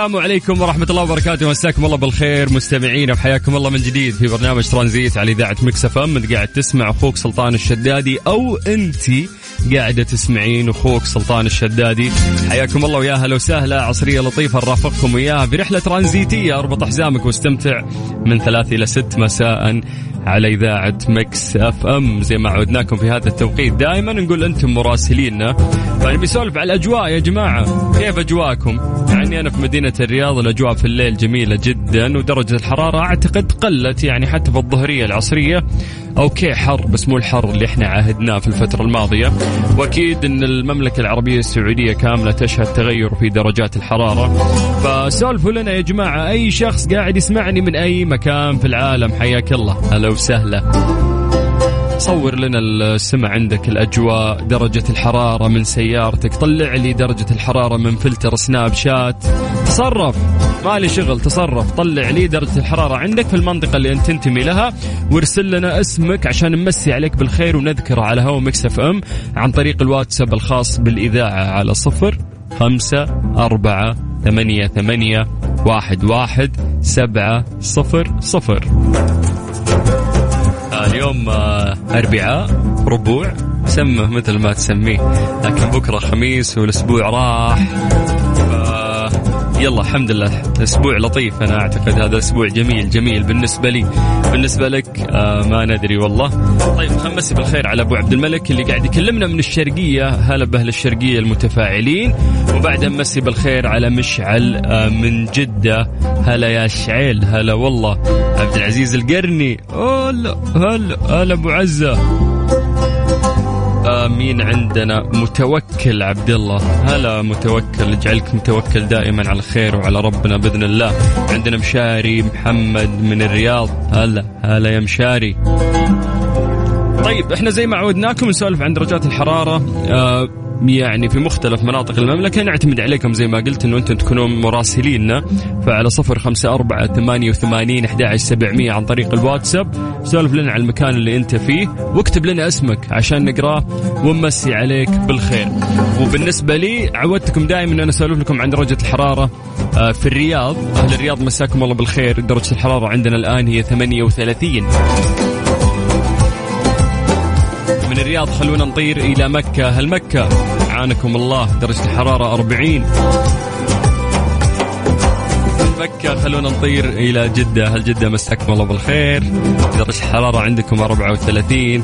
السلام عليكم ورحمة الله وبركاته. مساكم الله بالخير مستمعينا وحياكم الله من جديد في برنامج ترانزيت على إذاعة مكس اف أم. انت قاعد تسمع أخوك سلطان الشدادي أو أنت قاعدة تسمعين أخوك سلطان الشدادي. حياكم الله ويا هلا وسهلا. عصرية لطيفة نرافقكم وياها برحلة ترانزيتية. أربط حزامك واستمتع من ثلاث إلى ست مساء على إذاعة مكس أف أم. زي ما عودناكم في هذا التوقيت. دائما نقول أنتم مراسليننا. فنبي نسولف على الأجواء يا جماعة. كيف أجواءكم؟ يعني أنا في مدينة الرياض الأجواء في الليل جميلة جدا ودرجة الحرارة أعتقد قلت يعني حتى في الظهرية العصرية. okay حر بس مو الحر اللي إحنا عاهدناه في الفترة الماضية. وأكيد أن المملكة العربية السعودية كاملة تشهد تغير في درجات الحرارة. فسولفوا لنا يا جماعة أي شخص قاعد يسمعني من أي مكان في العالم؟ حياك الله. هلا وسهلا. صور لنا السمع عندك الأجواء درجة الحرارة من سيارتك طلع لي درجة الحرارة من فلتر سناب شات. تصرف مالي شغل تصرف. طلع لي درجة الحرارة عندك في المنطقة اللي أنت تنتمي لها. وارسل لنا اسمك عشان نمسي عليك بالخير ونذكره على هوا مكس إف إم عن طريق الواتساب الخاص بالإذاعة على صفر خمسة أربعة ثمانية ثمانية واحد واحد سبعة صفر صفر. اليوم آه، أربعاء ربوع. سمه مثل ما تسميه لكن بكرة خميس والأسبوع راح. يلا الحمد لله. أسبوع لطيف أنا أعتقد هذا أسبوع جميل جميل بالنسبة لي. بالنسبة لك آه ما ندري والله. طيب نمسي بالخير على أبو عبد الملك اللي قاعد يكلمنا من الشرقية. هلا بأهل الشرقية المتفاعلين. وبعدها نمسي بالخير على مشعل آه من جدة. هلا يا شعيل هلا والله. عبد العزيز القرني. هلا هلا هلا أبو عزة. مين عندنا متوكل عبد الله هلا متوكل اجعلك متوكل دائما على الخير وعلى ربنا بإذن الله. عندنا مشاري محمد من الرياض. هلا هلا يا مشاري. طيب إحنا زي ما عودناكم نسولف عن درجات الحرارة. آه يعني في مختلف مناطق المملكة. نعتمد عليكم زي ما قلت أنه أنتم تكونون مراسليننا فعلى صفر خمسة أربعة ثمانية وثمانين أحد سبعمية عن طريق الواتساب. سولف لنا على المكان اللي أنت فيه واكتب لنا اسمك عشان نقراه ونمسي عليك بالخير. وبالنسبة لي عودتكم دائما أن أنا أسولف لكم عن درجة الحرارة آه، في الرياض. أهل الرياض مساكم الله بالخير. درجة الحرارة عندنا الآن هي 38 من الرياض خلونا نطير إلى مكة. هل مكة؟ عانكم الله. درجة الحرارة 40 مكة؟ خلونا نطير إلى جدة. هل جدة مساكم الله بالخير؟ درجة الحرارة عندكم 34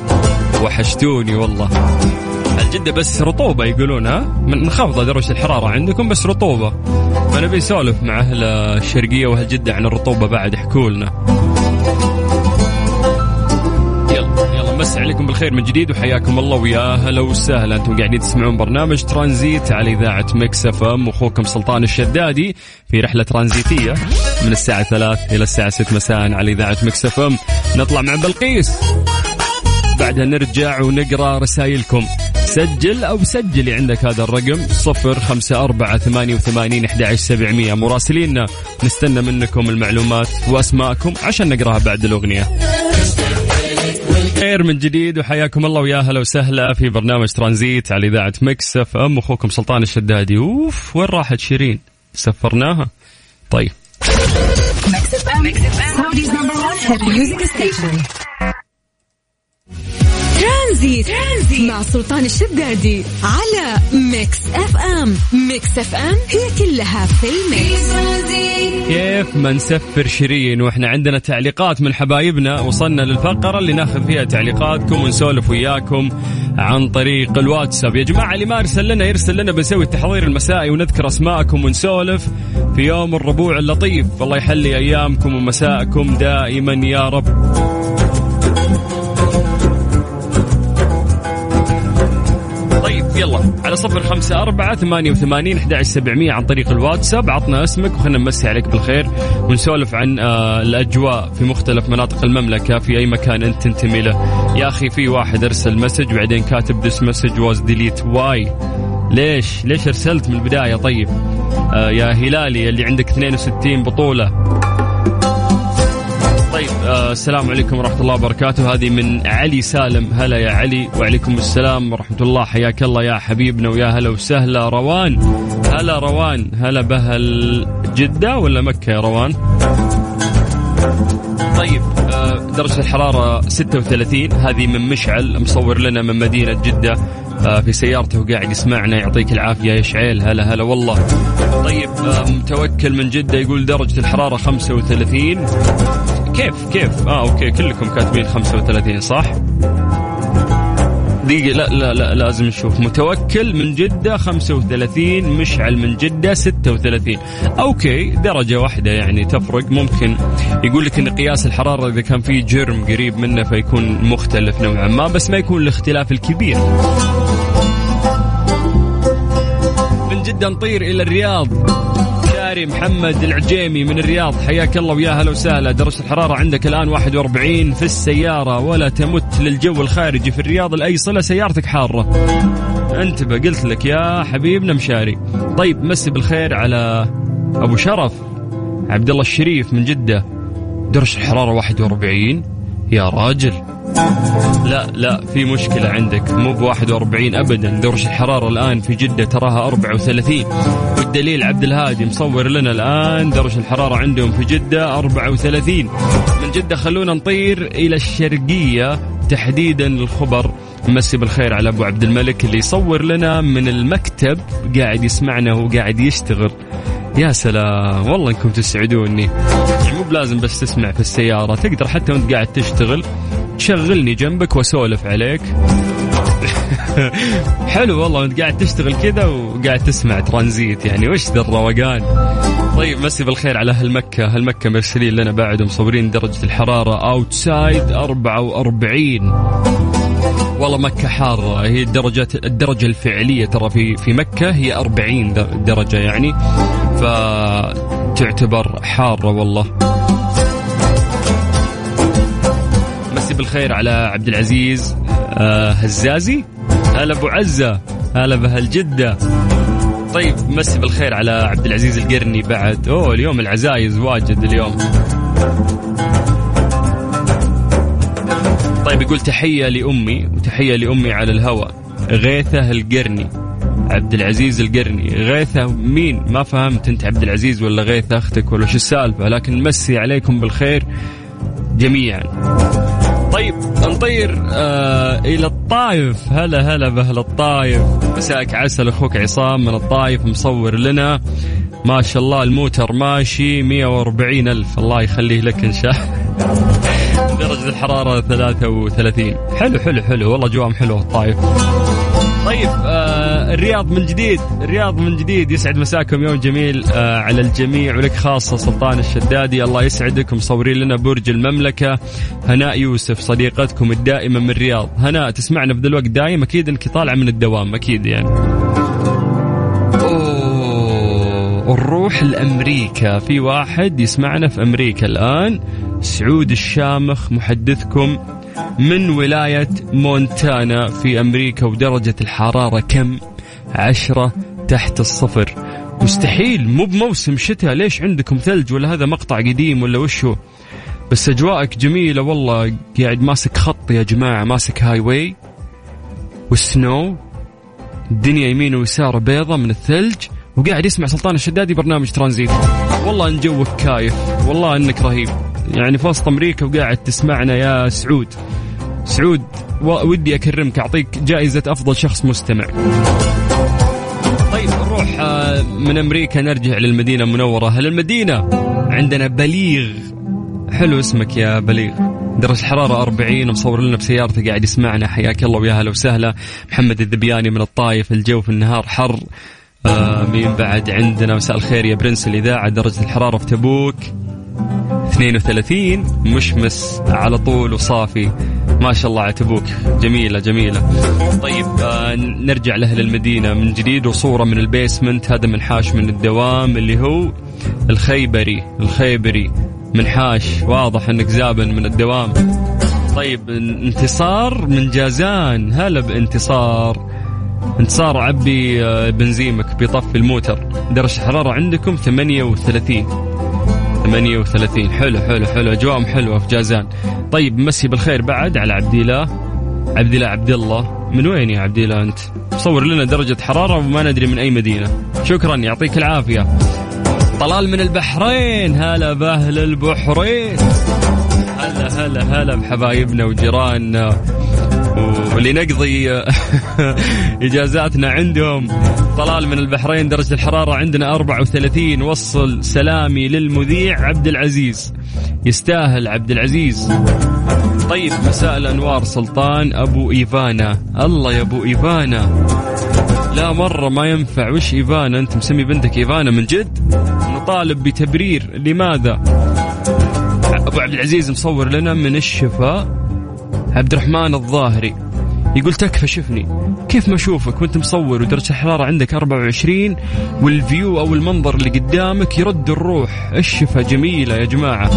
وحشتوني والله. هل جدة بس رطوبة يقولون ها؟ منخفضة درجة الحرارة عندكم بس رطوبة. فنبي نسولف مع أهل الشرقية وأهل جدة عن الرطوبة بعد احكوا لنا. مسي عليكم بالخير من جديد وحياكم الله ويا هلا وسهلا. أنتم قاعدين تسمعون برنامج ترانزيت على إذاعة مكس إف إم. واخوكم سلطان الشدادي في رحلة ترانزيتية من الساعة 3 إلى الساعة 6 مساء على إذاعة مكس إف إم. نطلع مع بلقيس. بعدها نرجع ونقرأ رسائلكم. سجل أو سجلي عندك هذا الرقم صفر خمسة أربعة ثمانية وثمانين أحد سبعمية. مراسليننا نستنى منكم المعلومات وأسماءكم عشان نقرأها بعد الأغنية. خير من جديد وحياكم الله ويا هلا وسهلا في برنامج ترانزيت على إذاعة مكس اف ام. أخوكم سلطان الشدادي. أوف وين راحت شيرين؟ سفرناها. طيب. ترانزيت. مع سلطان الشدادي على ميكس اف ام. ميكس اف ام هي كلها في الميكس. كيف ما نسفر شيرين وإحنا عندنا تعليقات من حبايبنا. وصلنا للفقرة اللي ناخذ فيها تعليقاتكم ونسولف وياكم عن طريق الواتساب. يا جماعة اللي ما ارسل لنا يرسل لنا بنسوي التحضير المسائي ونذكر أسماءكم ونسولف في يوم الربوع اللطيف. الله يحلي أيامكم ومساءكم دائما يا رب. صفر خمسة أربعة ثمانية وثمانين أحد سبعمية عن طريق الواتساب. عطنا اسمك وخلنا نمسي عليك بالخير ونسولف عن آه الأجواء في مختلف مناطق المملكة. في أي مكان أنت تنتمي له. يا أخي في واحد أرسل مسج وبعدين كاتب this message was delete. Why ليش؟ ليش أرسلت من البداية؟ طيب آه يا هلالي اللي عندك 62 بطولة. طيب آه السلام عليكم ورحمة الله وبركاته. هذه من علي سالم. هلا يا علي وعليكم السلام ورحمة الله. حياك الله يا حبيبنا ويا هلا وسهلا. روان هلا روان. هلا بهل جدة ولا مكة يا روان؟ طيب آه درجة الحرارة 36 هذه من مشعل مصور لنا من مدينة جدة آه في سيارته وقاعد يسمعنا. يعطيك العافية يا شعيل. هلا هلا والله. طيب آه متوكل من جدة يقول درجة الحرارة 35 كيف كيف؟ آه أوكي كلكم كاتبين 35 صح؟ دقيقة لا لا لا لازم نشوف. متوكل من جدة 35 مشعل من جدة 36 أوكي درجة واحدة يعني تفرق. ممكن يقول لك إن قياس الحرارة إذا كان في جرم قريب منه فيكون مختلف نوعا ما بس ما يكون الاختلاف الكبير. من جدة نطير إلى الرياض. شاري محمد العجيمي من الرياض. حياك الله ويا هلا وسهلا. درجة الحرارة عندك الآن 41 في السيارة ولا تمت للجو الخارجي في الرياض لأي صلة. سيارتك حارة. انتبه قلت لك يا حبيبنا مشاري. طيب مسي بالخير على أبو شرف عبد الله الشريف من جدة. درجة الحرارة 41 يا راجل. لا لا في مشكلة عندك. مو ب 41 ابدا. درجة الحرارة الآن في جدة تراها 34 والدليل عبد الهادي مصور لنا الآن درجة الحرارة عندهم في جدة 34 من جدة خلونا نطير إلى الشرقية تحديدا الخبر مسي بالخير على أبو عبد الملك اللي يصور لنا من المكتب قاعد يسمعنا وقاعد يشتغل. يا سلام. والله إنكم تسعدوني. مو بلازم بس تسمع في السيارة. تقدر حتى وأنت قاعد تشتغل. تشغلني جنبك واسولف عليك. حلو والله وانت قاعد تشتغل كذا وقاعد تسمع ترانزيت يعني وش ذا الروقان؟ طيب مسي بالخير على أهل مكة. أهل مكة مرسلين لنا بعد ومصورين درجة الحرارة outside 44 والله مكة حارة. هي الدرجة الدرجة الفعلية ترى في في مكة هي 40 درجة يعني فتعتبر حارة والله. مسي بالخير على عبد العزيز آه هزازي. هلا أبو عزة هلا بهالجدة. طيب مسي بالخير على عبد العزيز القرني بعد. أوه اليوم العزايز واجد اليوم. طيب يقول تحية لأمي وتحية لأمي على الهوى. غيثة القرني. عبد العزيز القرني. غيثة مين؟ ما فهمت أنت عبد العزيز ولا غيثة أختك ولا شو السالفة لكن مسي عليكم بالخير جميعا. طيب نطير آه إلى الطايف. هلا هلا بأهل الطايف. مساك عسل أخوك عصام من الطايف مصور لنا. ما شاء الله الموتر ماشي 140 ألف. الله يخليه لك إن شاء درجة الحرارة 33 حلو حلو حلو. والله جوام حلو الطايف. طيب آه الرياض من جديد الرياض من جديد. يسعد مساكم يوم جميل آه على الجميع ولك خاصة سلطان الشدادي. الله يسعدك مصورين لنا برج المملكة. هناء يوسف صديقتكم الدائمة من الرياض. هناء تسمعنا في الوقت دايم؟ أكيد أنك طالعة من الدوام أكيد يعني. نروح لأمريكا. في واحد يسمعنا في أمريكا الآن. سعود الشامخ محدثكم من ولاية مونتانا في أمريكا ودرجة الحرارة كم؟ عشرة تحت الصفر. مستحيل مو بموسم شتاء. ليش عندكم ثلج ولا هذا مقطع قديم ولا وشو بس أجواءك جميلة والله. قاعد ماسك خط يا جماعة ماسك هاي واي والسنو. الدنيا يمين ويسار بيضة من الثلج. وقاعد يسمع سلطان الشدادي برنامج ترانزيت. والله إن جوك كايف. والله إنك رهيب. يعني في وسط أمريكا وقاعد تسمعنا يا سعود. سعود ودي أكرمك أعطيك جائزة أفضل شخص مستمع. من أمريكا نرجع للمدينة المنورة. هل المدينة عندنا بليغ؟ حلو اسمك يا بليغ. درجة الحرارة 40 ومصور لنا بسيارته قاعد يسمعنا. حياك الله ويا هلا وسهلا. محمد الذبياني من الطايف الجو في النهار حر. آه مين بعد عندنا مساء الخير يا برنس الإذاعة. درجة الحرارة في تبوك 32 مشمس على طول وصافي. ما شاء الله عتبوك. جميلة جميلة. طيب آه نرجع لأهل المدينة من جديد وصورة من البيسمنت هذا منحاش من الدوام اللي هو الخيبري الخيبري. منحاش واضح إنك زابن من الدوام. طيب انتصار من جازان. هلا بانتصار. انتصار عبي آه، بنزيمك بيطفي الموتر. درجة الحرارة عندكم 38 38 حلو حلو حلو. أجواءهم حلوة في جازان. طيب مسي بالخير بعد على عبد الله. عبد الله عبد الله. من وين يا عبد الله أنت؟ صور لنا درجة حرارة وما ندري من أي مدينة. شكرا يعطيك العافية. طلال من البحرين. هلا بأهل البحرين. هلا هلا هلا بحبايبنا وجيراننا. واللي نقضي إجازاتنا عندهم. طلال من البحرين درجة الحرارة عندنا 34 وصل سلامي للمذيع عبد العزيز. يستاهل عبد العزيز. طيب مساء الأنوار سلطان أبو إيفانا. الله يا أبو إيفانا. لا مرة ما ينفع. وش إيفانا؟ أنت مسمي بنتك إيفانا من جد؟ نطالب بتبرير. لماذا؟ أبو عبد العزيز مصور لنا من الشفاء. عبد الرحمن الظاهري يقول تكفى شفني كيف ما أشوفك وأنت مصور ودرجة الحرارة عندك 24 والفيو أو المنظر اللي قدامك يرد الروح. الشفا جميلة يا جماعة.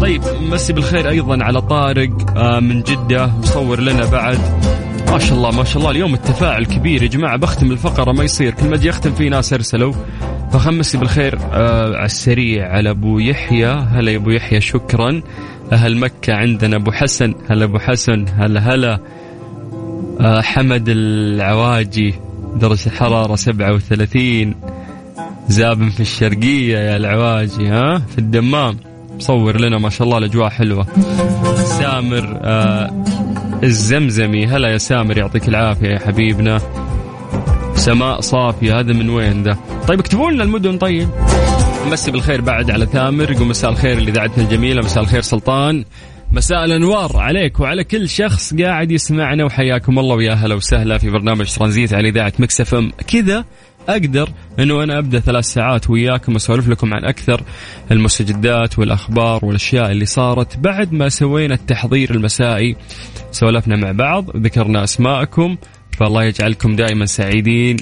طيب مسي بالخير أيضا على طارق آه، من جدة مصور لنا بعد. ما شاء الله ما شاء الله اليوم التفاعل كبير يا جماعة. بختم الفقرة ما يصير كل ما أجي أختم في ناس أرسلوا. فخمسي بالخير آه على السريع على أبو يحيى. هلا يا أبو يحيى شكرا. أهل مكة عندنا أبو حسن. هلا أبو حسن هلا هلا. آه حمد العواجي درجة الحرارة 37 زابن في الشرقية يا العواجي ها؟ في الدمام. مصور لنا ما شاء الله الأجواء حلوة. سامر آه الزمزمي. هلا يا سامر يعطيك العافية يا حبيبنا. سماء صافية. هذا من وين ذا؟ طيب اكتبوا لنا المدن. طيب. مسي بالخير بعد على ثامر. يقول مساء الخير لإذاعتنا الجميلة. مساء الخير سلطان. مساء الأنوار عليك وعلى كل شخص قاعد يسمعنا. وحياكم الله ويا هلا وسهلا في برنامج ترانزيت على إذاعة Mix FM. كذا أقدر إنه أنا أبدأ ثلاث ساعات وياكم أسولف لكم عن أكثر المستجدات والأخبار والأشياء اللي صارت بعد ما سوينا التحضير المسائي. سولفنا مع بعض ذكرنا أسماءكم فالله يجعلكم دائما سعيدين.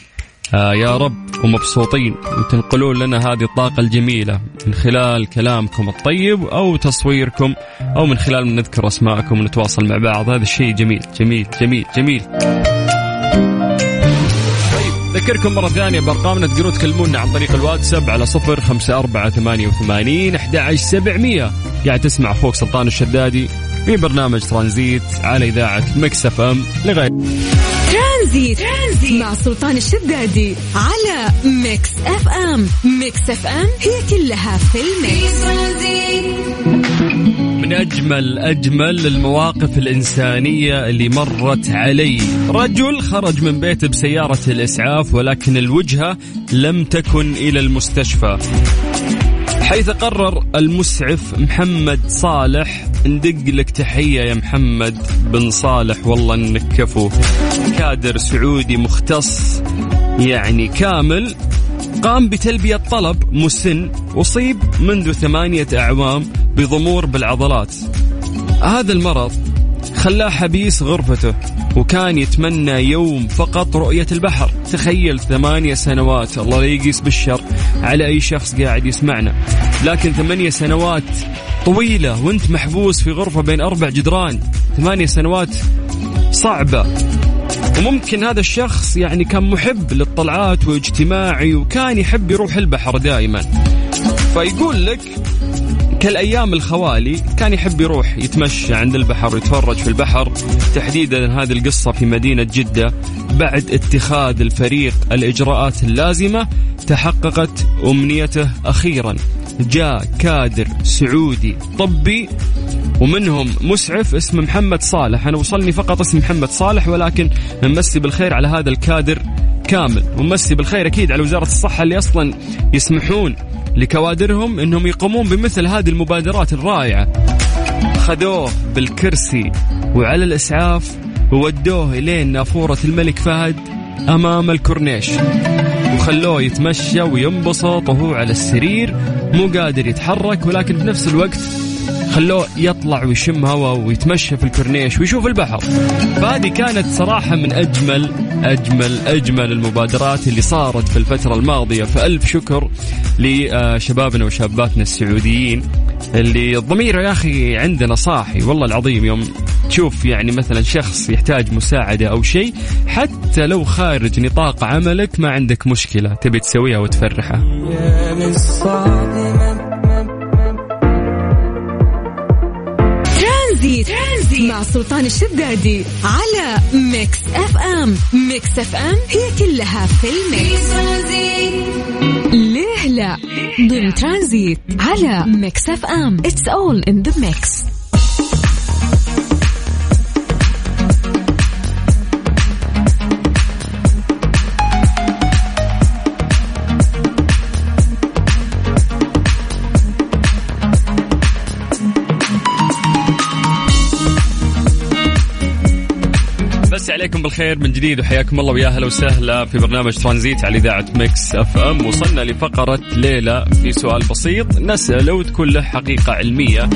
آه يا رب ومبسوطين وتنقلون لنا هذه الطاقة الجميلة من خلال كلامكم الطيب أو تصويركم أو من خلال من نذكر أسماءكم ونتواصل مع بعض. هذا الشيء جميل جميل جميل جميل. طيب ذكركم مرة ثانية بأرقامنا. تقدرون تكلمونا عن طريق الواتساب على صفر خمسة أربعة ثمانية وثمانين أحد سبعمية. قاعد تسمع أخوك سلطان الشدادي في برنامج ترانزيت على إذاعة Mix FM لغاية Tranzit. Tranzit مع سلطان الشدادي على Mix FM. Mix FM هي كلها في ال mix. من أجمل أجمل المواقف الإنسانية اللي مرت علي. رجل خرج من بيته بسيارة الإسعاف ولكن الوجهه لم تكن إلى المستشفى. حيث قرر المسعف محمد صالح ندق لك تحية يا محمد بن صالح والله إنك كفو. كادر سعودي مختص يعني كامل. قام بتلبية طلب مسن أصيب منذ ثمانية أعوام بضمور بالعضلات. هذا المرض خلاه حبيس غرفته وكان يتمنى يوم فقط رؤية البحر. تخيل ثمانية سنوات الله لا يقيس بالشر على أي شخص قاعد يسمعنا. لكن ثمانية سنوات طويلة وانت محبوس في غرفة بين أربع جدران ثمانية سنوات صعبة. وممكن هذا الشخص يعني كان محب للطلعات واجتماعي وكان يحب يروح البحر دائما. فيقول لك كالأيام الخوالي كان يحب يروح يتمشى عند البحر ويتفرج في البحر. تحديدا هذه القصة في مدينة جدة بعد اتخاذ الفريق الإجراءات اللازمة تحققت أمنيته أخيرا. جاء كادر سعودي طبي ومنهم مسعف اسمه محمد صالح. أنا وصلني فقط اسم محمد صالح ولكن نمسي بالخير على هذا الكادر كامل. ونمسي بالخير أكيد على وزارة الصحة اللي أصلا يسمحون لكوادرهم إنهم يقومون بمثل هذه المبادرات الرائعة. خذوه بالكرسي وعلى الإسعاف وودوه إلين نافورة الملك فهد أمام الكورنيش. وخلوه يتمشى وينبسط وهو على السرير مو قادر يتحرك ولكن في نفس الوقت خلوه يطلع ويشم هواء ويتمشى في الكورنيش ويشوف البحر. فهذه كانت صراحة من أجمل أجمل أجمل المبادرات اللي صارت في الفترة الماضية. فألف شكر لشبابنا وشاباتنا السعوديين. اللي ضميره يا أخي عندنا صاحي والله العظيم يوم تشوف يعني مثلا شخص يحتاج مساعدة أو شيء حتى لو خارج نطاق عملك ما عندك مشكلة تبي تسويها وتفرحه Tranzit. Tranzit. مع سلطان الشدادي على Mix FM. Mix FM هي كلها في ال mix. ليه لا ضمن ترانزيت على Mix FM. It's all in the mix عليكم بالخير من جديد وحياكم الله ويا أهلا وسهلا في برنامج ترانزيت على إذاعة Mix FM. وصلنا لفقرة ليه لا في سؤال بسيط. نساله وتكون له حقيقة علمية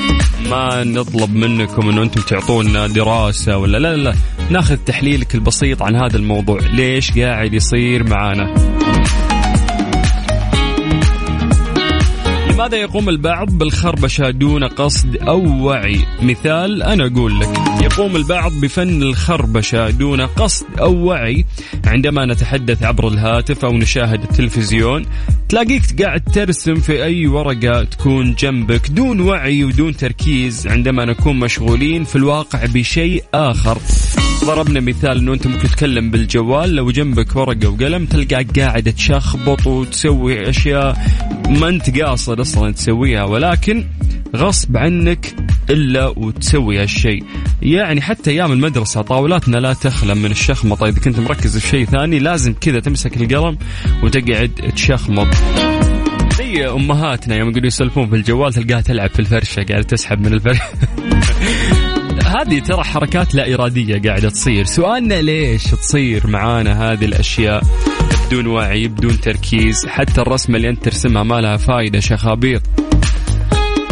ما نطلب منكم إنه أنتم تعطونا دراسة ولا لا لا, لا. ناخذ تحليلك البسيط عن هذا الموضوع. ليش قاعد يصير معانا؟ لماذا يقوم البعض بالخربشة دون قصد أو وعي؟ مثال أنا أقول لك يقوم البعض بفن الخربشة دون قصد أو وعي. عندما نتحدث عبر الهاتف أو نشاهد التلفزيون تلاقيك قاعد ترسم في أي ورقة تكون جنبك دون وعي ودون تركيز عندما نكون مشغولين في الواقع بشيء آخر. ضربنا مثال إنه أنت ممكن تتكلم بالجوال لو جنبك ورقة وقلم تلقاك قاعد تشخبط وتسوي أشياء ما أنت قاصد أصلا تسويها ولكن غصب عنك إلا وتسوي هالشيء. يعني حتى أيام المدرسة طاولاتنا لا تخلى من الشخمطة. إذا كنت مركز في شيء ثاني لازم كذا تمسك القلم وتقعد تشخمط. زي أمهاتنا يوم يقولوا يسولفون في الجوال تلقاها تلعب في الفرشة قاعدة تسحب من الفرشة. هذه ترى حركات لا إرادية قاعدة تصير. سؤالنا ليش تصير معانا هذه الأشياء بدون وعي بدون تركيز حتى الرسمة اللي أنت ترسمها ما لها فايدة شخابيط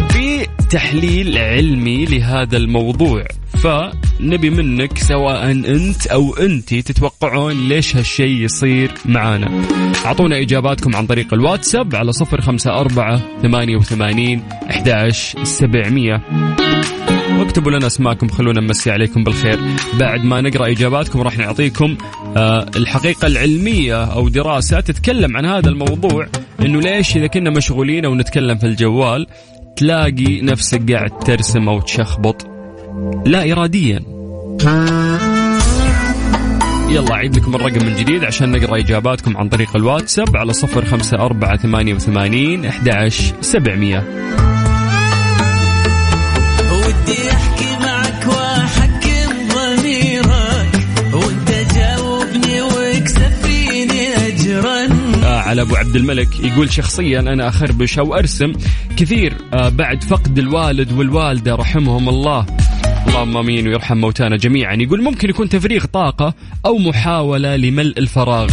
في تحليل علمي لهذا الموضوع فنبي منك سواء أنت أو انتي تتوقعون ليش هالشيء يصير معانا. أعطونا إجاباتكم عن طريق الواتساب على صفر خمسة أربعة ثمانية وثمانين أحداش سبعمية. واكتبوا لنا اسماءكم خلونا نمسي عليكم بالخير. بعد ما نقرأ إجاباتكم راح نعطيكم آه الحقيقة العلمية أو دراسة تتكلم عن هذا الموضوع إنه ليش إذا كنا مشغولين أو نتكلم في الجوال تلاقي نفسك قاعد ترسم أو تشخبط. لا اراديا. يلا أعيد لكم الرقم من جديد عشان نقرأ إجاباتكم عن طريق الواتساب على صفر خمسة أربعة ثمانية وثمانين أحد سبعمية. على أبو عبد الملك يقول شخصيا أنا أخربش أو أرسم. كثير آه بعد فقد الوالد والوالدة رحمهم الله. اللهم آمين ويرحم موتانا جميعا. يقول ممكن يكون تفريغ طاقة أو محاولة لملء الفراغ.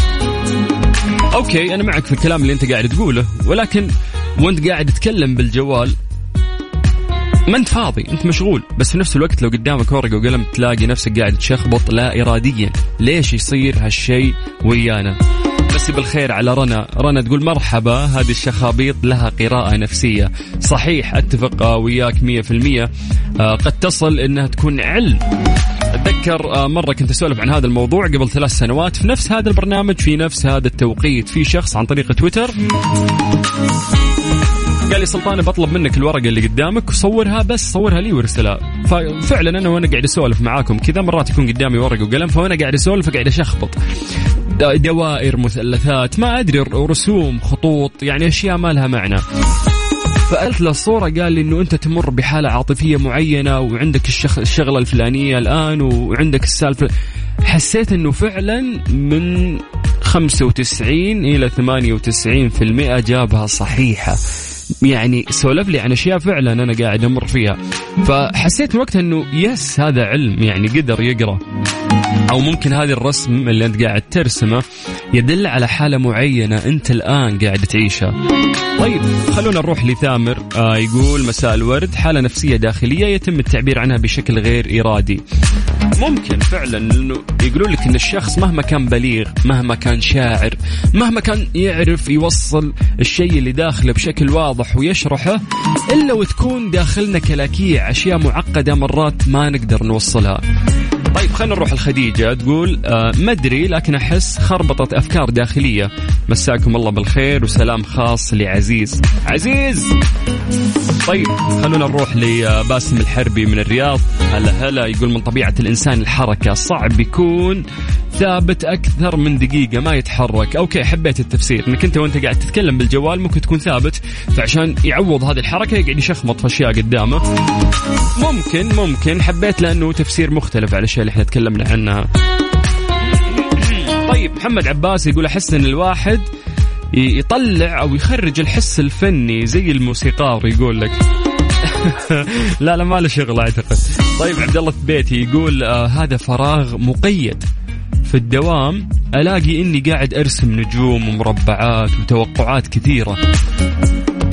أوكي أنا معك في الكلام اللي أنت قاعد تقوله ولكن وأنت قاعد تتكلم بالجوال ما أنت فاضي أنت مشغول. بس في نفس الوقت لو قدامك ورقة وقلم تلاقي نفسك قاعد تشخبط لا اراديا. ليش يصير هالشيء ويانا؟ مسي بالخير على رنا. رنا تقول مرحبا هذه الشخابيط لها قراءة نفسية. صحيح أتفق وياك مية في المية. آه، قد تصل إنها تكون علم. أتذكر آه، مرة كنت أسولف عن هذا الموضوع قبل ثلاث سنوات. في نفس هذا البرنامج في نفس هذا التوقيت في شخص عن طريق تويتر. قال لي سلطان بطلب منك الورقة اللي قدامك وصورها بس صورها لي وارسلها. ففعلا أنا وأنا قاعد أسولف معاكم كذا مرات يكون قدامي ورقة وقلم فأنا قاعد أسولف قاعد أشخبط. دوائر مثلثات ما أدري رسوم خطوط يعني أشياء ما لها معنى. فقلت له الصورة قال لي إنه أنت تمر بحالة عاطفية معينة وعندك. الشغلة الفلانية الآن وعندك السالفة. حسيت إنه فعلا من 95 إلى 98% جابها صحيحة. يعني سولف لي عن أشياء فعلا أنا قاعد أمر فيها. فحسيت وقتها إنه يس هذا علم يعني قدر يقرأ. أو ممكن هذا الرسم اللي أنت قاعد ترسمه يدل على حالة معينة أنت الآن قاعد تعيشها. طيب خلونا نروح لثامر. آه يقول مساء الورد. حالة نفسية داخلية يتم التعبير عنها بشكل غير إرادي. ممكن فعلا إنه يقولون لك إن الشخص مهما كان بليغ مهما كان شاعر مهما كان يعرف يوصل الشيء اللي داخله بشكل واضح ويشرحه إلا وتكون داخلنا كلاكيع أشياء معقدة مرات ما نقدر نوصلها. طيب خلينا نروح لخديجة تقول آه ما أدري لكن أحس خربطت أفكار داخلية. مساكم الله بالخير وسلام خاص لعزيز. عزيز! طيب خلونا نروح لباسم الحربي من الرياض. هلا هلا يقول من طبيعة الإنسان الحركة صعب يكون ثابت أكثر من دقيقة ما يتحرك. أوكي حبيت التفسير. إنك أنت وأنت قاعد تتكلم بالجوال ممكن تكون ثابت فعشان يعوض هذه الحركة يقعد يشخمط في أشياء قدامه. ممكن ممكن. حبيت لأنه تفسير مختلف على الاشياء اللي إحنا تكلمنا عنها طيب محمد عباس يقول أحس إن الواحد يطلع أو يخرج الحس الفني زي الموسيقار يقول لك. لا لا ما له شغل أعتقد. طيب عبد الله بيتي يقول آه هذا فراغ مقيد. في الدوام ألاقي إني قاعد أرسم نجوم ومربعات وتوقعات كثيرة.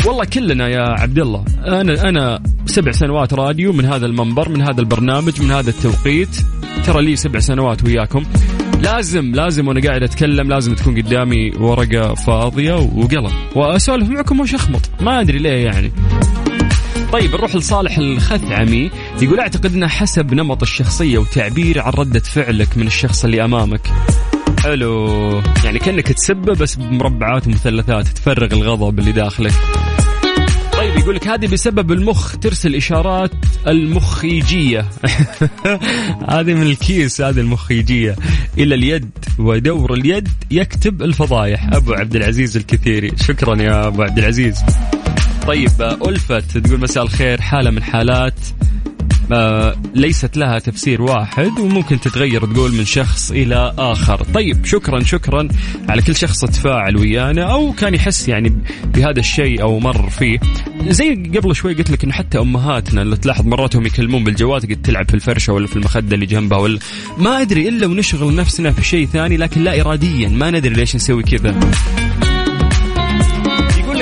والله كلنا يا عبد الله أنا أنا سبع سنوات راديو من هذا المنبر من هذا البرنامج من هذا التوقيت. ترى لي سبع سنوات وياكم. لازم لازم وأنا قاعد أتكلم لازم تكون قدامي ورقة فاضية وقلم. وأسولف معكم وش اخمط ما أدري ليه يعني. طيب نروح لصالح الخثعمي. يقول أعتقد إنه حسب نمط الشخصية وتعبير عن ردة فعلك من الشخص اللي أمامك. حلو. يعني كأنك تسبه بس بمربعات ومثلثات تفرغ الغضب اللي داخلك. طيب يقول لك هذه بسبب المخ ترسل اشارات المخيجية. هذه من الكيس هذه المخيجية. إلى اليد ودور اليد يكتب الفضايح. أبو عبد العزيز الكثيري. شكرا يا أبو عبد العزيز. طيب ألفت تقول مساء الخير حالة من حالات آه، ليست لها تفسير واحد وممكن تتغير تقول من شخص إلى آخر. طيب شكرا شكرا على كل شخص تفاعل ويانا أو كان يحس يعني بهذا الشيء أو مر فيه. زي قبل شوي قلت لك إنه حتى أمهاتنا اللي تلاحظ مراتهم يكلمون بالجوال قد تلعب في الفرشة ولا في المخدة اللي جنبها ولا ما أدري إلا ونشغل نفسنا في شيء ثاني لكن لا اراديا. ما ندري ليش نسوي كذا.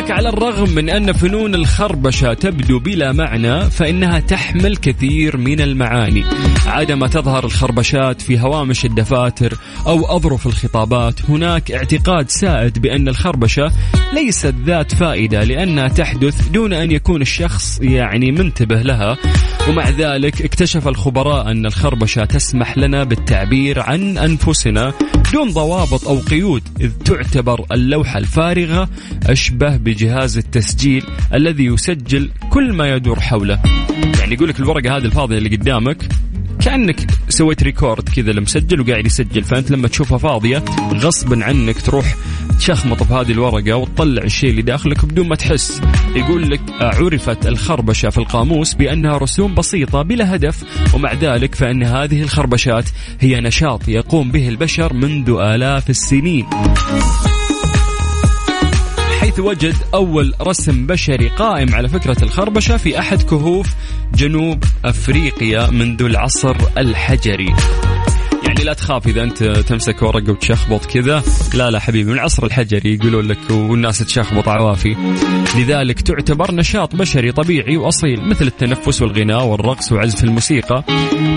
لك على الرغم من أن فنون الخربشة تبدو بلا معنى فإنها تحمل كثير من المعاني. عادما تظهر الخربشات في هوامش الدفاتر أو أظرف الخطابات هناك اعتقاد سائد بأن الخربشة ليست ذات فائدة لأنها تحدث دون أن يكون الشخص يعني منتبه لها. ومع ذلك اكتشف الخبراء أن الخربشة تسمح لنا بالتعبير عن أنفسنا دون ضوابط أو قيود إذ تعتبر اللوحة الفارغة أشبه بجهاز التسجيل الذي يسجل كل ما يدور حوله. يعني يقول لك الورقة هذه الفاضية اللي قدامك كأنك سويت record كذا لمسجل وقاعد يسجل فأنت لما تشوفها فاضية غصبا عنك تروح تشخمط بهذه الورقة وتطلع الشيء اللي داخلك بدون ما تحس. يقول لك عرفت الخربشة في القاموس بأنها رسوم بسيطة بلا هدف ومع ذلك فإن هذه الخربشات هي نشاط يقوم به البشر منذ آلاف السنين. حيث وجد أول رسم بشري قائم على فكرة الخربشة في أحد كهوف جنوب أفريقيا منذ العصر الحجري. يعني لا تخاف إذا أنت تمسك ورقة وتشخبط كذا. لا لا حبيبي من العصر الحجري يقولون لك والناس تشخبط عوافي. لذلك تعتبر نشاط بشري طبيعي وأصيل مثل التنفس والغناء والرقص وعزف الموسيقى.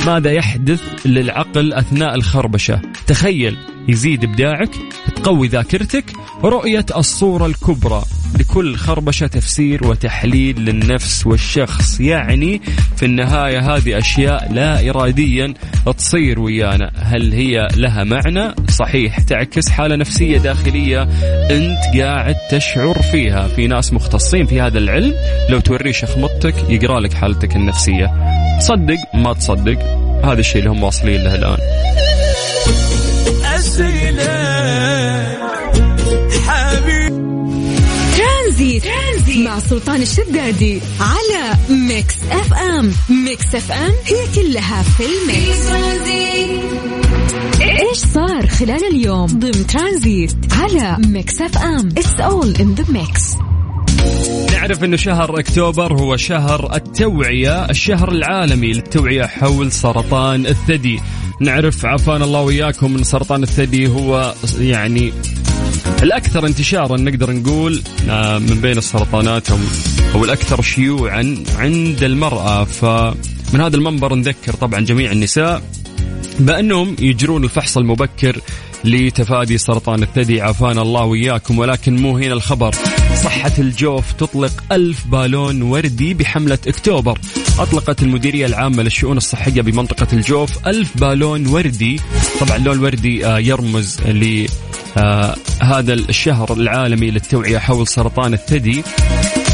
ماذا يحدث للعقل أثناء الخربشة؟ تخيل يزيد إبداعك تقوي ذاكرتك رؤية الصورة الكبرى. لكل خربشة تفسير وتحليل للنفس والشخص. يعني في النهاية هذه أشياء لا اراديا تصير ويانا. هل هي لها معنى؟ صحيح تعكس حالة نفسية داخلية أنت قاعد تشعر فيها. في ناس مختصين في هذا العلم لو توريه شخمطتك يقرأ لك حالتك النفسية. تصدق؟ ما تصدق. هذا الشيء اللي هم واصلين له الآن. مع سلطان الشدادي على Mix FM. Mix FM هي كلها في ال mix. إيش صار خلال اليوم؟ ضمن ترانزيت على Mix FM. It's all in the mix نعرف إنه شهر أكتوبر هو شهر التوعية الشهر العالمي للتوعية حول سرطان الثدي. نعرف عافانا الله وياكم إن سرطان الثدي هو يعني الأكثر انتشارا نقدر نقول آه، من بين السرطانات أو الأكثر شيوعا عند المرأة. فمن هذا المنبر نذكر طبعا جميع النساء بأنهم يجرون الفحص المبكر لتفادي سرطان الثدي. عافانا الله وإياكم ولكن مو هنا الخبر. صحة الجوف تطلق ألف بالون وردي بحملة أكتوبر. أطلقت المديرية العامة للشؤون الصحية بمنطقة الجوف ألف بالون وردي. طبعا اللون الوردي آه، يرمز ل آه هذا الشهر العالمي للتوعية حول سرطان الثدي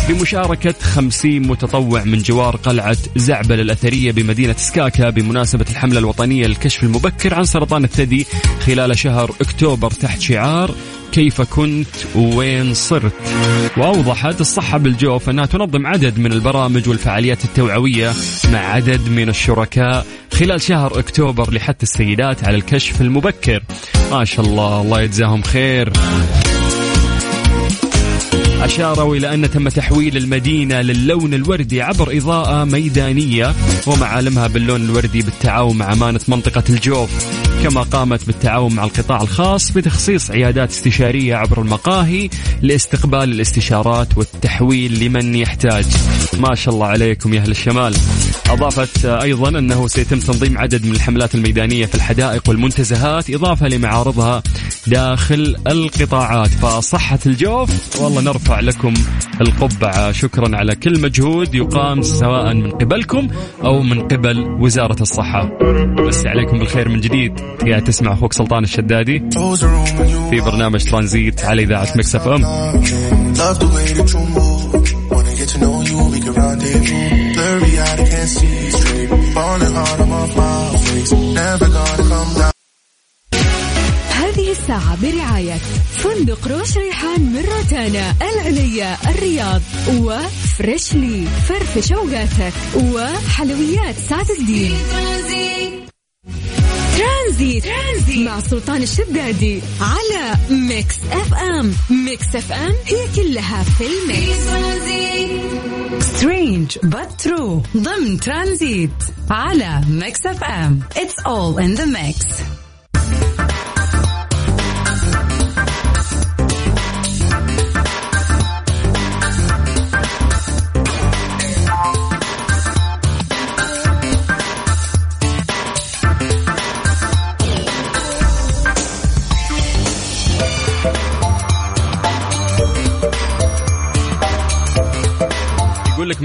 بمشاركة خمسين متطوع من جوار قلعة زعبل الأثرية بمدينة سكاكا بمناسبة الحملة الوطنية للكشف المبكر عن سرطان الثدي خلال شهر أكتوبر تحت شعار كيف كنت ووين صرت. وأوضحت الصحة بالجوف أنها تنظم عدد من البرامج والفعاليات التوعوية مع عدد من الشركاء خلال شهر أكتوبر لحث السيدات على الكشف المبكر. ما شاء الله الله يجزاهم خير. أشاروا إلى أن تم تحويل المدينة للون الوردي عبر إضاءة ميدانية ومعالمها باللون الوردي بالتعاون مع أمانة منطقة الجوف. كما قامت بالتعاون مع القطاع الخاص بتخصيص عيادات استشارية عبر المقاهي لاستقبال الاستشارات والتحويل لمن يحتاج. ما شاء الله عليكم يا أهل الشمال. أضافت أيضا أنه سيتم تنظيم عدد من الحملات الميدانية في الحدائق والمنتزهات إضافة لمعارضها داخل القطاعات. فصحة الجوف والله نرفع لكم القبعة. شكرا على كل مجهود يقام سواء من قبلكم أو من قبل وزارة الصحة. بس عليكم بالخير من جديد. قاعد تسمع أخوك سلطان الشدادي في برنامج ترانزيت على إذاعة مكسف أم. هذه الساعة برعاية فندق روش ريحان من روتانا العليا الرياض و Freshly. فرفش أوقاتك وحلويات سعد الدين. Tranzit. Tranzit. مع سلطان الشدادي على Mix FM. Mix FM هي كلها في ال mix. Strange but true ضمن ترانزيت على ميكس اف ام. اتس اول ان ذا ميكس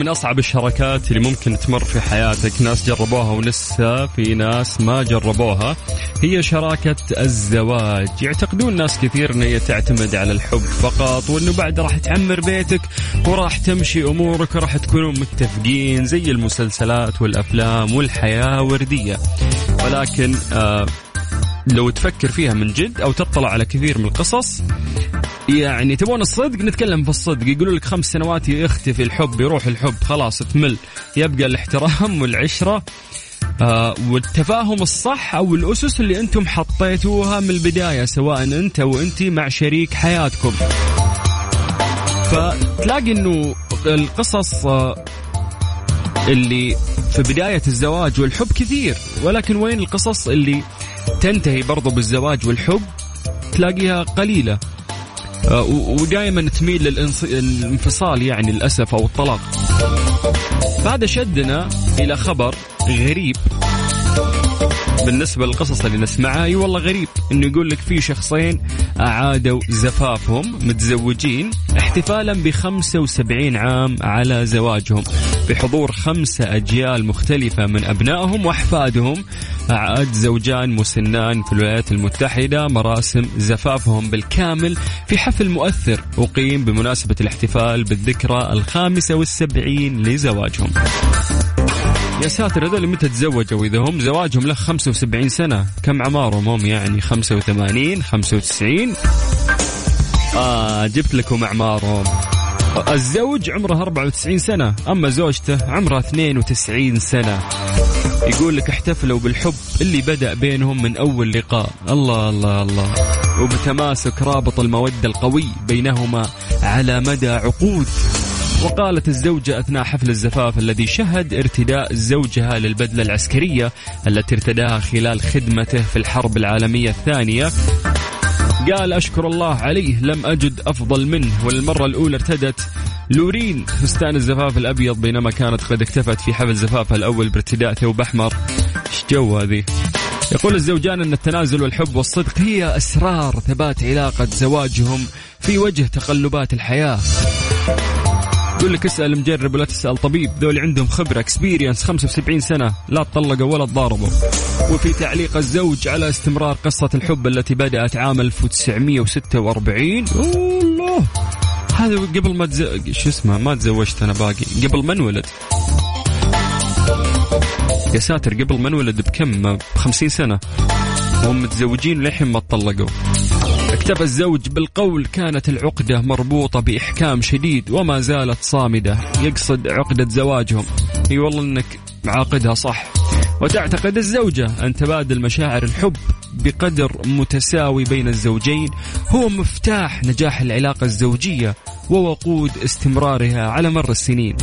من أصعب الشراكات اللي ممكن تمر في حياتك. ناس جربوها ولسه في ناس ما جربوها. هي شراكة الزواج. يعتقدون ناس كثير إن هي تعتمد على الحب فقط وإنه بعد راح تعمر بيتك وراح تمشي أمورك وراح تكونون متفقين زي المسلسلات والأفلام والحياة وردية ولكن آه لو تفكر فيها من جد أو تطلع على كثير من القصص يعني تبون الصدق؟ نتكلم في الصدق. يقولوا لك خمس سنوات يختفي الحب يروح الحب خلاص تمل. يبقى الاحترام والعشرة آه والتفاهم الصح أو الأسس اللي أنتم حطيتوها من البداية سواء أنت وأنت مع شريك حياتكم. فتلاقي إنه القصص آه اللي في بداية الزواج والحب كثير ولكن وين القصص اللي تنتهي برضو بالزواج والحب تلاقيها قليلة. آه، ودائما تميل للانفصال يعني للأسف أو الطلاق. فهذا شدنا إلى خبر غريب. بالنسبة للقصص اللي نسمعها أي والله غريب إنه يقول لك في شخصين أعادوا زفافهم متزوجين احتفالا ب 75 عام على زواجهم. بحضور خمسة أجيال مختلفة من أبنائهم وأحفادهم. اعاد زوجان مسنان في الولايات المتحدة مراسم زفافهم بالكامل في حفل مؤثر أقيم بمناسبة الاحتفال بالذكرى الخامسة والسبعين لزواجهم. يا ساتر هذول متى تزوجوا اذا هم؟ زواجهم له 75 سنة. كم عمارهم هم؟ يعني 85 95 آه جبت لكم أعمارهم. الزوج عمره 94 سنة أما زوجته عمرها 92 سنة. يقول لك احتفلوا بالحب اللي بدأ بينهم من أول لقاء. الله الله الله. وبتماسك رابط المودة القوي بينهما على مدى عقود. وقالت الزوجة أثناء حفل الزفاف الذي شهد ارتداء زوجها للبدلة العسكرية التي ارتداها خلال خدمته في الحرب العالمية الثانية قال أشكر الله عليه لم أجد أفضل منه. والمرة الأولى ارتدت لورين فستان الزفاف الأبيض بينما كانت قد اكتفت في حفل زفافها الأول بارتداء ثوب أحمر. إيش جو هذه؟ يقول الزوجان أن التنازل والحب والصدق هي أسرار ثبات علاقة زواجهم في وجه تقلبات الحياة. يقول لك اسأل مجرب ولا تسأل طبيب. ذول عندهم خبرة experience 75 سنة لا تطلقوا ولا تضاربوا وفي تعليق الزوج على استمرار قصة الحب التي بدأت عام 1946 الله هذا قبل ما تز... شو اسمه؟ ما تزوجت أنا باقي. قبل ما انولد يا ساتر قبل ما انولد بكم؟ ب 50 سنة. وهم متزوجين للحين ما تطلقوا. اكتفى الزوج بالقول كانت العقدة مربوطة بإحكام شديد وما زالت صامدة. يقصد عقدة زواجهم. إي والله إنك عاقدها صح. وتعتقد الزوجة أن تبادل مشاعر الحب بقدر متساوي بين الزوجين هو مفتاح نجاح العلاقة الزوجية ووقود استمرارها على مر السنين.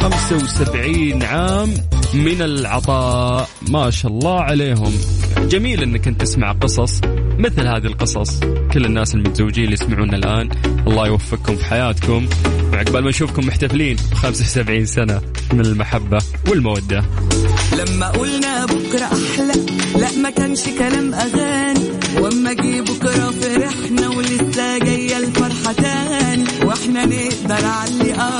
75 عام من العطاء ما شاء الله عليهم. جميل إنك أنت تسمع قصص مثل هذه القصص. كل الناس المتزوجين اللي يسمعونا الآن الله يوفقكم في حياتكم. وعقبال ما نشوفكم محتفلين 75 سنة من المحبة والمودة. لما قلنا بكرة أحلى لا ما كانش كلام أغاني. وأما جه بكرة فرحنا ولسه جاية الفرحة تاني. وإحنا نقدر علي أكتر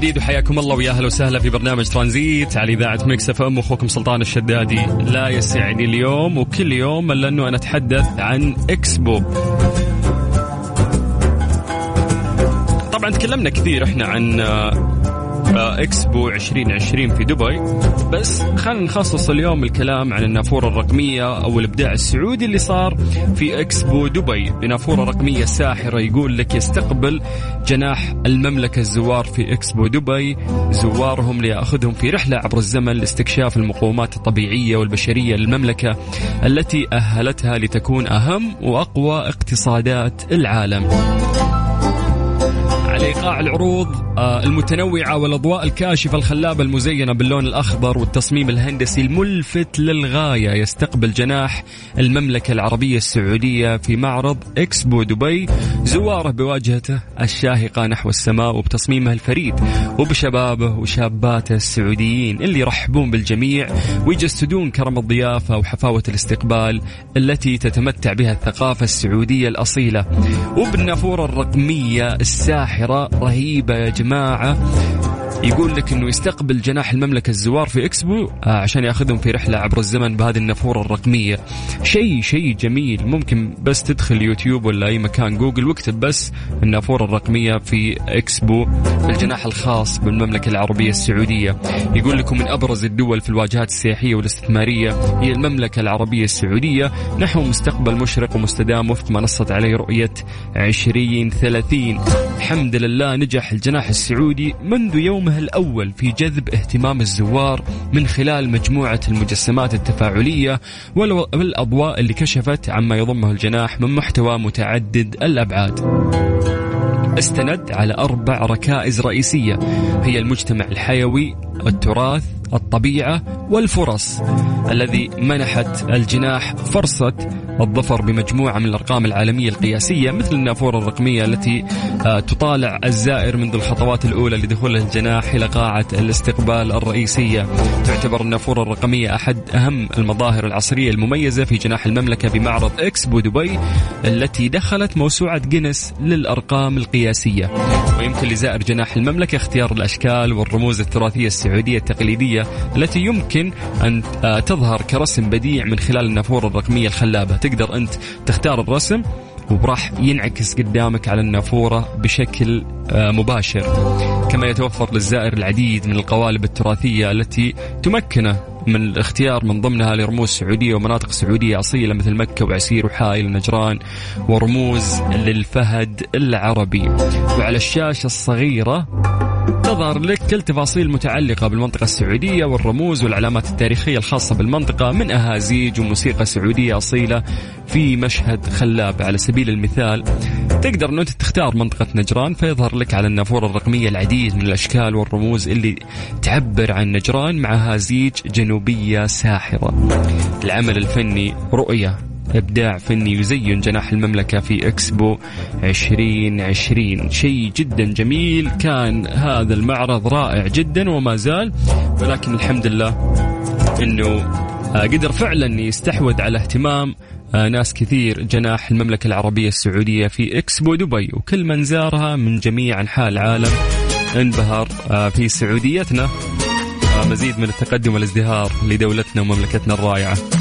جديد وحياكم الله ويا أهلا وسهلا في برنامج ترانزيت على إذاعة Mix FM. أخوكم سلطان الشدادي لا يسعني اليوم وكل يوم إلا أنه أنا أتحدث عن إكسبو. طبعا تكلمنا كثير إحنا عن اكسبو 2020 في دبي. بس خلينا نخصص اليوم الكلام عن النافورة الرقمية أو الإبداع السعودي اللي صار في اكسبو دبي. بنافورة رقمية ساحرة يقول لك يستقبل جناح المملكة الزوار في اكسبو دبي. زوارهم ليأخذهم في رحلة عبر الزمن لاستكشاف المقومات الطبيعية والبشرية للمملكة التي أهلتها لتكون أهم وأقوى اقتصادات العالم. ايقاع العروض آه، المتنوعة والأضواء الكاشفة الخلابة المزينة باللون الأخضر والتصميم الهندسي الملفت للغاية يستقبل جناح المملكة العربية السعودية في معرض إكسبو دبي. زواره بواجهته الشاهقة نحو السماء وبتصميمه الفريد وبشبابه وشاباته السعوديين اللي يرحبون بالجميع ويجسدون كرم الضيافة وحفاوة الاستقبال التي تتمتع بها الثقافة السعودية الأصيلة. وبالنافورة الرقمية الساحرة رهيبة يا جماعة. يقول لك إنه يستقبل جناح المملكة الزوار في إكسبو آه، عشان يأخذهم في رحلة عبر الزمن بهذه النافورة الرقمية. شيء شيء جميل. ممكن بس تدخل يوتيوب ولا أي مكان جوجل واكتب بس النافورة الرقمية في إكسبو بالجناح الخاص بالمملكة العربية السعودية. يقول لكم من أبرز الدول في الواجهات السياحية والاستثمارية هي المملكة العربية السعودية. نحو مستقبل مشرق ومستدام وفق ما نصت عليه رؤية 2030 الحمد لله نجح الجناح السعودي منذ يومه الأول في جذب اهتمام الزوار من خلال مجموعة المجسمات التفاعلية والأضواء اللي كشفت عما يضمه الجناح من محتوى متعدد الأبعاد. استند على أربع ركائز رئيسية هي المجتمع الحيوي التراث الطبيعة والفرص. الذي منحت الجناح فرصة الظفر بمجموعة من الأرقام العالمية القياسية مثل النافورة الرقمية التي آه، تطالع الزائر منذ الخطوات الأولى لدخول الجناح إلى قاعة الاستقبال الرئيسية. تعتبر النافورة الرقمية أحد أهم المظاهر العصرية المميزة في جناح المملكة بمعرض إكسبو دبي التي دخلت موسوعة جينيس للأرقام القياسية. ويمكن لزائر جناح المملكة اختيار الأشكال والرموز التراثية السعودية التقليدية التراثية التي يمكن أن آه، تظهر كرسم بديع من خلال النافورة الرقمية الخلابة. تقدر أنت تختار الرسم وراح ينعكس قدامك على النافورة بشكل آه، مباشر. كما يتوفر للزائر العديد من القوالب التراثية التي تمكنه من الاختيار من ضمنها لرموز سعودية ومناطق سعودية أصيلة مثل مكة وعسير وحائل ونجران ورموز للفهد العربي. وعلى الشاشة الصغيرة تظهر لك كل تفاصيل متعلقة بالمنطقة السعودية والرموز والعلامات التاريخية الخاصة بالمنطقة من أهازيج وموسيقى سعودية أصيلة في مشهد خلاب على سبيل المثال. تقدر أنت تختار منطقة نجران فيظهر لك على النافورة الرقمية العديد من الأشكال والرموز اللي تعبر عن نجران مع هازيج جنوبية ساحرة. العمل الفني رؤية. إبداع فني يزين جناح المملكة في إكسبو 2020 شيء جدا جميل. كان هذا المعرض رائع جدا وما زال. ولكن الحمد لله أنه آه، قدر فعلا يستحوذ على اهتمام آه، ناس كثير جناح المملكة العربية السعودية في إكسبو دبي. وكل من زارها من جميع أنحاء العالم انبهر آه، في سعوديتنا. مزيد من التقدم والازدهار لدولتنا ومملكتنا الرائعة.